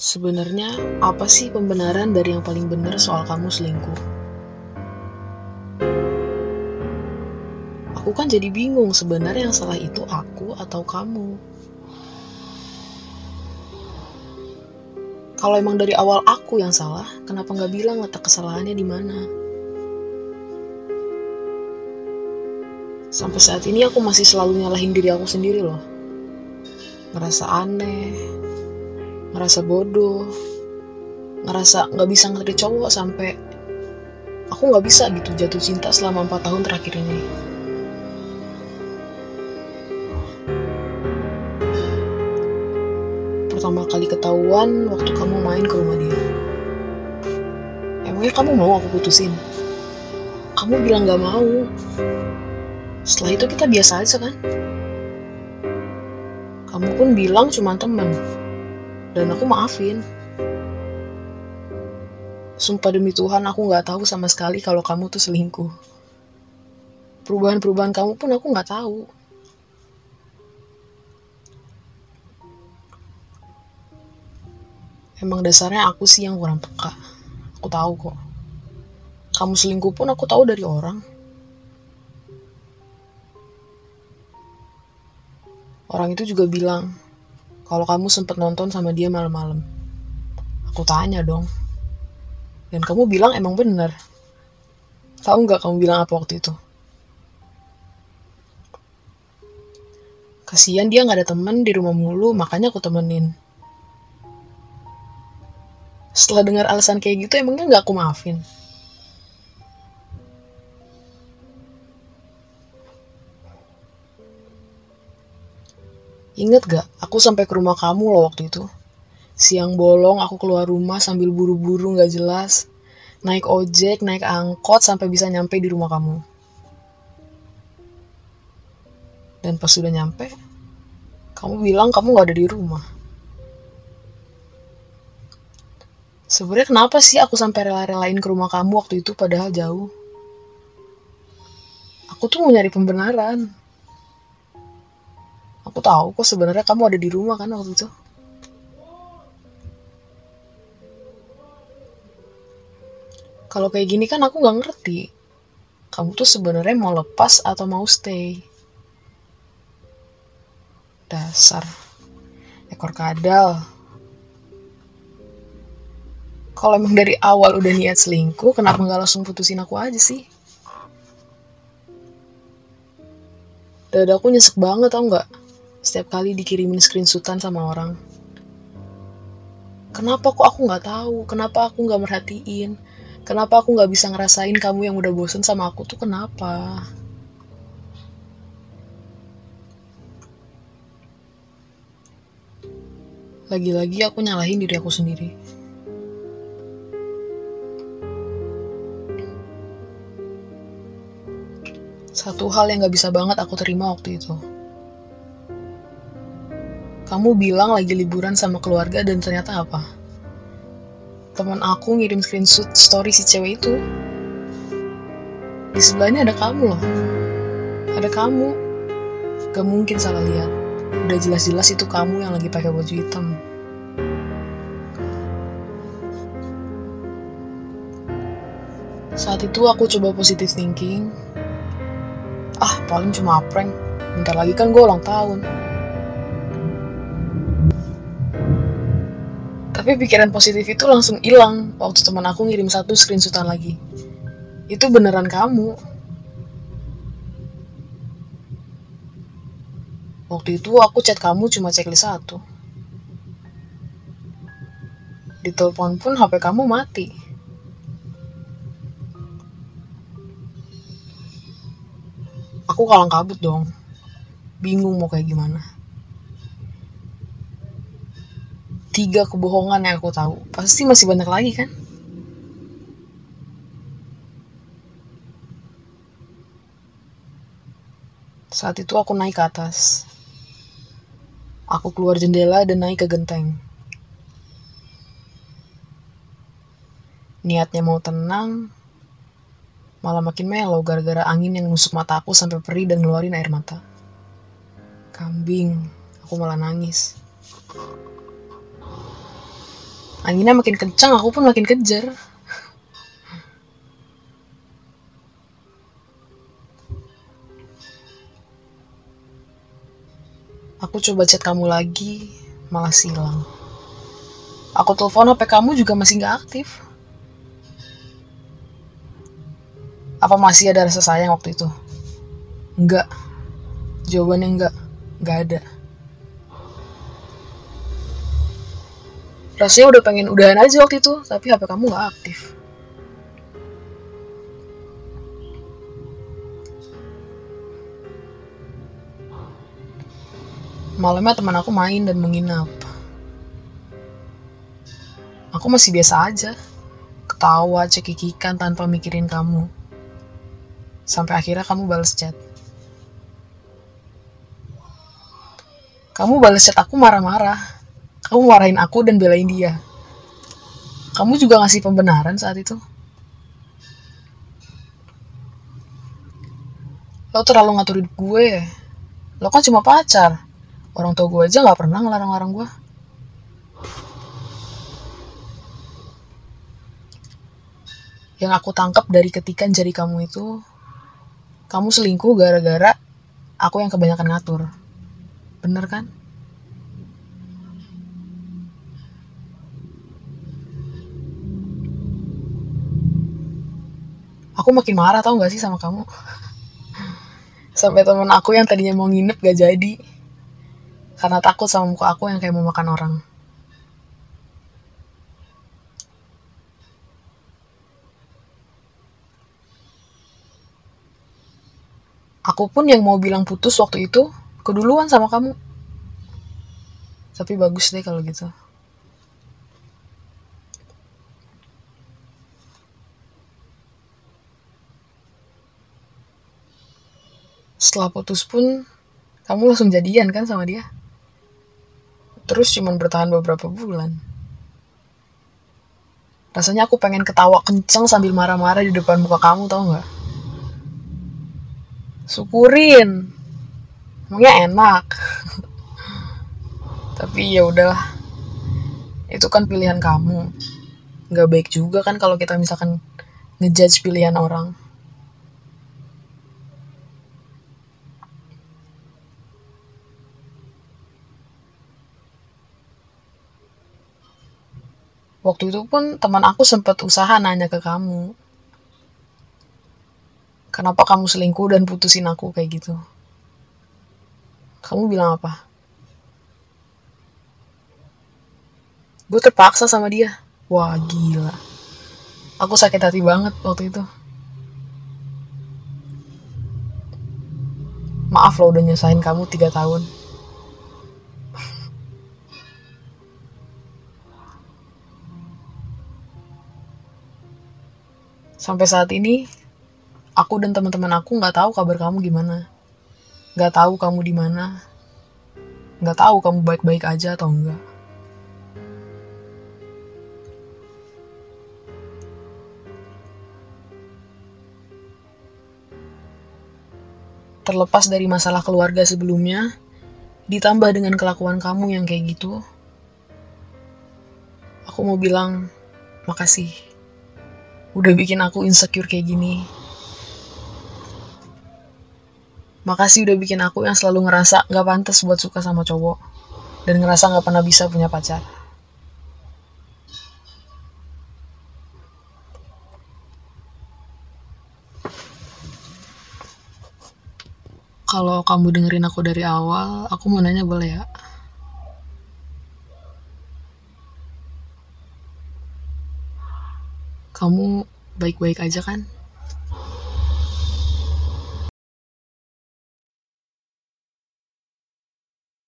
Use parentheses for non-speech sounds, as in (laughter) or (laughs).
Sebenarnya, apa sih pembenaran dari yang paling benar soal kamu selingkuh? Aku kan jadi bingung sebenarnya yang salah itu aku atau kamu. Kalau emang dari awal aku yang salah, kenapa nggak bilang letak kesalahannya di mana? Sampai saat ini aku masih selalu nyalahin diri aku sendiri loh. Ngerasa aneh, ngerasa bodoh, ngerasa nggak bisa ngerti cowok sampai aku nggak bisa gitu jatuh cinta selama empat tahun terakhir ini. Pertama kali ketahuan waktu kamu main ke rumah dia. Emangnya kamu mau aku putusin? Kamu bilang gak mau. Setelah itu kita biasa aja kan? Kamu pun bilang cuma temen. Dan aku maafin. Sumpah demi Tuhan aku gak tahu sama sekali kalau kamu tuh selingkuh. Perubahan-perubahan kamu pun aku gak tahu. Emang dasarnya aku sih yang kurang peka. Aku tahu kok. Kamu selingkuh pun aku tahu dari orang. Orang itu juga bilang kalau kamu sempat nonton sama dia malam-malam. Aku tanya dong. Dan kamu bilang emang bener. Tahu nggak kamu bilang apa waktu itu? Kasihan dia nggak ada temen di rumah mulu, makanya aku temenin. Setelah dengar alasan kayak gitu, emangnya nggak aku maafin? Ingat gak, aku sampai ke rumah kamu loh waktu itu. Siang bolong, aku keluar rumah sambil buru-buru gak jelas. Naik ojek, naik angkot sampai bisa nyampe di rumah kamu. Dan pas sudah nyampe, kamu bilang kamu gak ada di rumah. Sebenarnya kenapa sih aku sampai rela-relain ke rumah kamu waktu itu padahal jauh? Aku tuh mau nyari pembenaran. Aku tahu kok sebenarnya kamu ada di rumah kan waktu itu. Kalau kayak gini kan aku nggak ngerti. Kamu tuh sebenarnya mau lepas atau mau stay? Dasar ekor kadal. Kalau emang dari awal udah niat selingkuh, kenapa nggak langsung putusin aku aja sih? Dadaku nyesek banget tau nggak? Setiap kali dikirimin screenshotan sama orang. Kenapa kok aku nggak tahu? Kenapa aku nggak merhatiin? Kenapa aku nggak bisa ngerasain kamu yang udah bosen sama aku tuh kenapa? Lagi-lagi aku nyalahin diri aku sendiri. Satu hal yang gak bisa banget aku terima waktu itu. Kamu bilang lagi liburan sama keluarga dan ternyata apa? Teman aku ngirim screenshot story si cewek itu. Di sebelahnya ada kamu loh. Ada kamu. Gak mungkin salah lihat. Udah jelas-jelas itu kamu yang lagi pakai baju hitam. Saat itu aku coba positive thinking. Ah, paling cuma prank. Bentar lagi kan gue ulang tahun. Tapi pikiran positif itu langsung hilang waktu teman aku ngirim satu screenshotan lagi. Itu beneran kamu. Waktu itu aku chat kamu cuma checklist satu. Di telepon pun HP kamu mati. Aku kalang kabut dong. Bingung mau kayak gimana. Tiga kebohongan yang aku tahu. Pasti masih banyak lagi kan? Saat itu aku naik ke atas. Aku keluar jendela dan naik ke genteng. Niatnya mau tenang, malah makin melo gara-gara angin yang nusuk mata aku sampai perih dan ngeluarin air mata. Kambing, aku malah nangis. Anginnya makin kencang, aku pun makin kejar. Aku coba chat kamu lagi, malah silang. Aku telepon HP kamu juga masih nggak aktif. Apa masih ada rasa sayang waktu itu? Enggak. Jawabannya enggak. Enggak ada. Rasanya udah pengen udahan aja waktu itu, tapi HP kamu nggak aktif. Malamnya teman aku main dan menginap. Aku masih biasa aja. Ketawa, cekikikan tanpa mikirin kamu. Sampai akhirnya kamu balas chat. Kamu balas chat aku marah-marah. Kamu marahin aku dan belain dia. Kamu juga ngasih pembenaran saat itu. Lo terlalu ngatur hidup gue. Lo kan cuma pacar orang tua gue aja nggak pernah ngelarang-larang gue yang aku tangkap dari ketikan jari kamu itu kamu selingkuh gara-gara aku yang kebanyakan ngatur bener kan aku makin marah tau gak sih sama kamu sampai temen aku yang tadinya mau nginep gak jadi karena takut sama muka aku yang kayak mau makan orang. Aku pun yang mau bilang putus waktu itu keduluan sama kamu. Tapi bagus deh kalau gitu. Setelah putus pun kamu langsung jadian kan sama dia? Terus cuman bertahan beberapa bulan. Rasanya aku pengen ketawa kenceng sambil marah-marah di depan muka kamu tau gak? Syukurin. Emangnya enak. (laughs) Tapi ya udahlah. Itu kan pilihan kamu. Gak baik juga kan kalau kita misalkan ngejudge pilihan orang. Waktu itu pun teman aku sempat usaha nanya ke kamu. Kenapa kamu selingkuh dan putusin aku kayak gitu? Kamu bilang apa? Gue terpaksa sama dia. Wah gila. Aku sakit hati banget waktu itu. Maaf loh udah nyesain kamu tiga tahun. Sampai saat ini, aku dan teman-teman aku nggak tahu kabar kamu gimana. Nggak tahu kamu di mana. Nggak tahu kamu baik-baik aja atau enggak. Terlepas dari masalah keluarga sebelumnya, ditambah dengan kelakuan kamu yang kayak gitu, aku mau bilang makasih udah bikin aku insecure kayak gini. Makasih udah bikin aku yang selalu ngerasa gak pantas buat suka sama cowok. Dan ngerasa gak pernah bisa punya pacar. Kalau kamu dengerin aku dari awal, aku mau nanya boleh ya? Kamu baik-baik aja kan?